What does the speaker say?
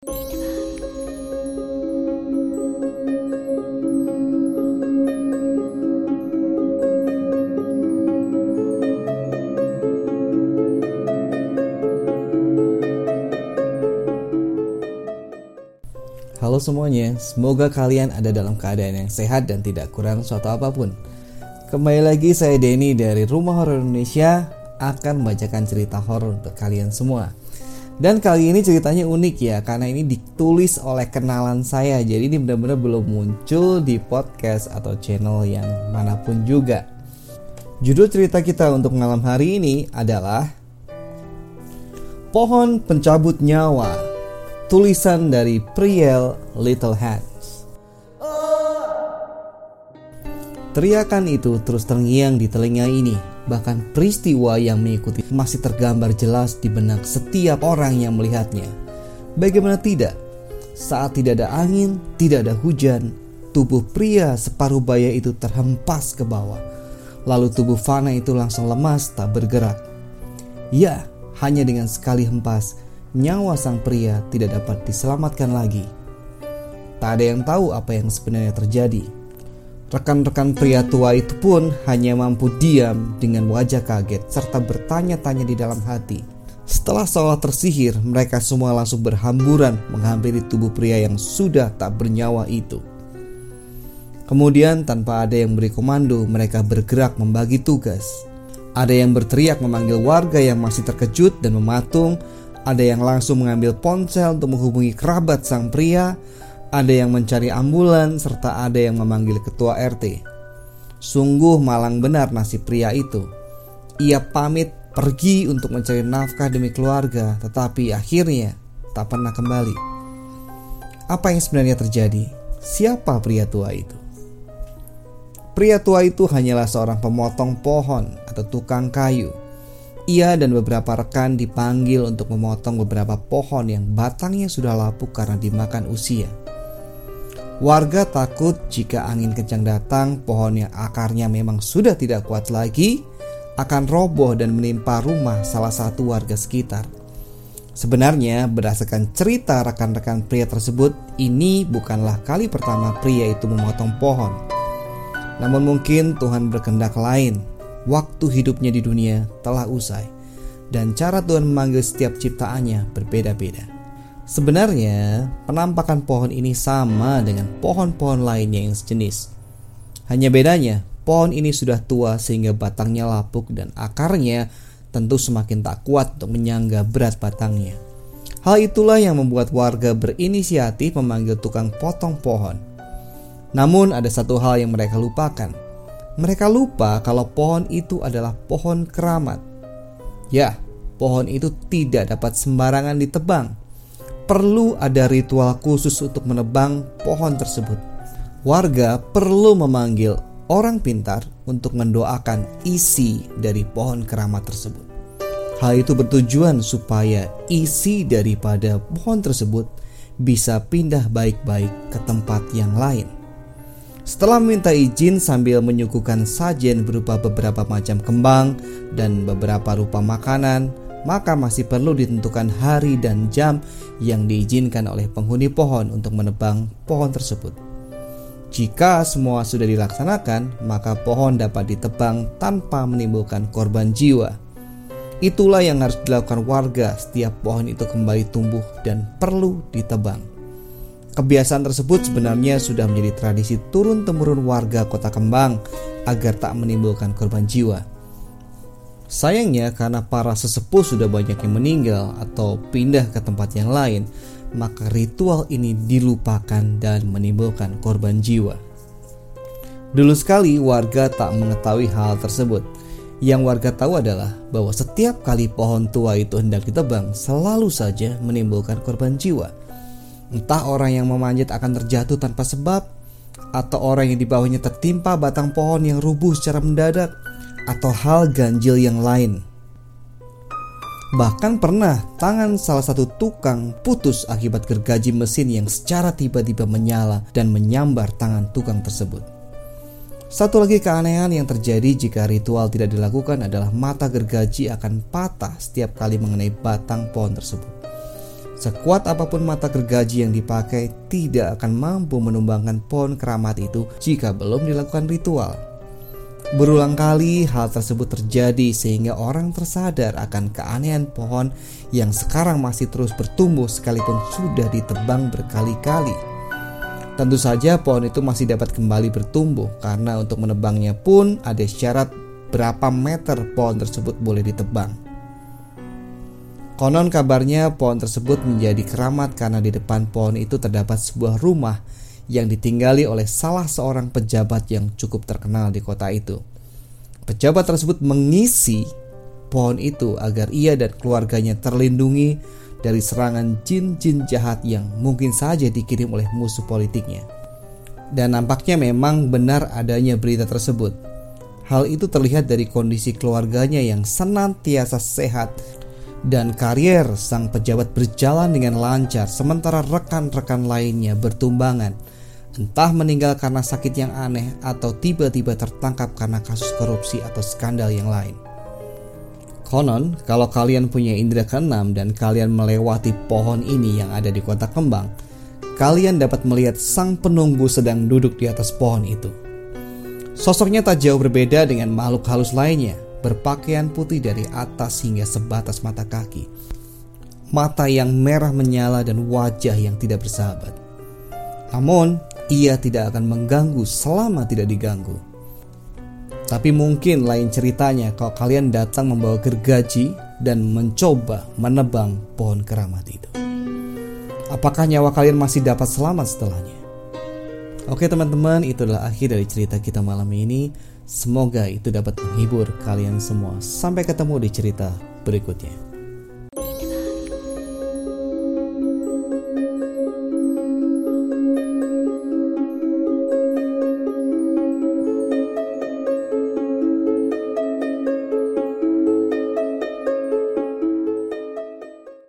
Halo semuanya, semoga kalian ada dalam keadaan yang sehat dan tidak kurang suatu apa pun. Kembali lagi saya Denny dari Rumah Horor Indonesia akan membacakan cerita horor untuk kalian semua. Dan kali ini ceritanya unik ya karena ini ditulis oleh kenalan saya. Jadi ini benar-benar belum muncul di podcast atau channel yang mana pun juga. Judul cerita kita untuk malam hari ini adalah Pohon Pencabut Nyawa. Tulisan dari Priel Little Hands. Teriakan itu terus terngiang di telinga ini Bahkan peristiwa yang mengikuti masih tergambar jelas di benak setiap orang yang melihatnya. Bagaimana tidak? Saat tidak ada angin, tidak ada hujan, tubuh pria separuh baya itu terhempas ke bawah. Lalu tubuh Fana itu langsung lemas tak bergerak. Ya, hanya dengan sekali hempas, nyawa sang pria tidak dapat diselamatkan lagi. Tak ada yang tahu apa yang sebenarnya terjadi. Rekan-rekan pria tua itu pun hanya mampu diam dengan wajah kaget serta bertanya-tanya di dalam hati. Setelah seolah tersihir, mereka semua langsung berhamburan menghampiri tubuh pria yang sudah tak bernyawa itu. Kemudian tanpa ada yang beri komando, mereka bergerak membagi tugas. Ada yang berteriak memanggil warga yang masih terkejut dan mematung, ada yang langsung mengambil ponsel untuk menghubungi kerabat sang pria, ada yang mencari ambulan, serta ada yang memanggil ketua RT. Sungguh malang benar nasib pria itu. Ia pamit pergi untuk mencari nafkah demi keluarga, tetapi akhirnya tak pernah kembali. Apa yang sebenarnya terjadi? Siapa pria tua itu? Pria tua itu hanyalah seorang pemotong pohon atau tukang kayu. Ia dan beberapa rekan dipanggil untuk memotong beberapa pohon yang batangnya sudah lapuk karena dimakan usia. Warga takut jika angin kencang datang, pohon yang akarnya memang sudah tidak kuat lagi akan roboh dan menimpa rumah salah satu warga sekitar. Sebenarnya, berdasarkan cerita rekan-rekan pria tersebut, ini bukanlah kali pertama pria itu memotong pohon. Namun mungkin Tuhan berkendak lain. Waktu hidupnya di dunia telah usai, dan cara Tuhan memanggil setiap ciptaannya berbeda-beda. Sebenarnya, penampakan pohon ini sama dengan pohon-pohon lainnya yang sejenis. Hanya bedanya, pohon ini sudah tua sehingga batangnya lapuk dan akarnya tentu semakin tak kuat untuk menyangga berat batangnya. Hal itulah yang membuat warga berinisiatif memanggil tukang potong pohon. Namun ada satu hal yang mereka lupakan. Mereka lupa kalau pohon itu adalah pohon keramat. Ya, pohon itu tidak dapat sembarangan ditebang perlu ada ritual khusus untuk menebang pohon tersebut. Warga perlu memanggil orang pintar untuk mendoakan isi dari pohon keramat tersebut. Hal itu bertujuan supaya isi daripada pohon tersebut bisa pindah baik-baik ke tempat yang lain. Setelah meminta izin sambil menyuguhkan sajian berupa beberapa macam kembang dan beberapa rupa makanan, maka masih perlu ditentukan hari dan jam yang diizinkan oleh penghuni pohon untuk menebang pohon tersebut. Jika semua sudah dilaksanakan, maka pohon dapat ditebang tanpa menimbulkan korban jiwa. Itulah yang harus dilakukan warga setiap pohon itu kembali tumbuh dan perlu ditebang. Kebiasaan tersebut sebenarnya sudah menjadi tradisi turun-temurun warga Kota Kembang agar tak menimbulkan korban jiwa. Sayangnya karena para sesepuh sudah banyak yang meninggal atau pindah ke tempat yang lain, maka ritual ini dilupakan dan menimbulkan korban jiwa. Dulu sekali warga tak mengetahui hal tersebut. Yang warga tahu adalah bahwa setiap kali pohon tua itu hendak ditebang selalu saja menimbulkan korban jiwa. Entah orang yang memanjat akan terjatuh tanpa sebab, atau orang yang di bawahnya tertimpa batang pohon yang rubuh secara mendadak, atau hal ganjil yang lain. Bahkan pernah tangan salah satu tukang putus akibat gergaji mesin yang secara tiba-tiba menyala dan menyambar tangan tukang tersebut. Satu lagi keanehan yang terjadi jika ritual tidak dilakukan adalah mata gergaji akan patah setiap kali mengenai batang pohon tersebut. Sekuat apa pun mata gergaji yang dipakai tidak akan mampu menumbangkan pohon keramat itu jika belum dilakukan ritual. Berulang kali hal tersebut terjadi sehingga orang tersadar akan keanehan pohon yang sekarang masih terus bertumbuh sekalipun sudah ditebang berkali-kali. Tentu saja pohon itu masih dapat kembali bertumbuh karena untuk menebangnya pun ada syarat berapa meter pohon tersebut boleh ditebang. Konon kabarnya pohon tersebut menjadi keramat karena di depan pohon itu terdapat sebuah rumah yang ditinggali oleh salah seorang pejabat yang cukup terkenal di kota itu. Pejabat tersebut mengisi pohon itu agar ia dan keluarganya terlindungi dari serangan jin-jin jahat yang mungkin saja dikirim oleh musuh politiknya. Dan nampaknya memang benar adanya berita tersebut. Hal itu terlihat dari kondisi keluarganya yang senantiasa sehat dan karier sang pejabat berjalan dengan lancar sementara rekan-rekan lainnya bertumbangan entah meninggal karena sakit yang aneh atau tiba-tiba tertangkap karena kasus korupsi atau skandal yang lain. Konon, kalau kalian punya indera keenam dan kalian melewati pohon ini yang ada di kota kembang, kalian dapat melihat sang penunggu sedang duduk di atas pohon itu. Sosoknya tak jauh berbeda dengan makhluk halus lainnya, berpakaian putih dari atas hingga sebatas mata kaki. Mata yang merah menyala dan wajah yang tidak bersahabat. Namun, ia tidak akan mengganggu selama tidak diganggu. Tapi mungkin lain ceritanya kalau kalian datang membawa gergaji dan mencoba menebang pohon keramat itu. Apakah nyawa kalian masih dapat selamat setelahnya? Oke teman-teman, itu adalah akhir dari cerita kita malam ini. Semoga itu dapat menghibur kalian semua. Sampai ketemu di cerita berikutnya.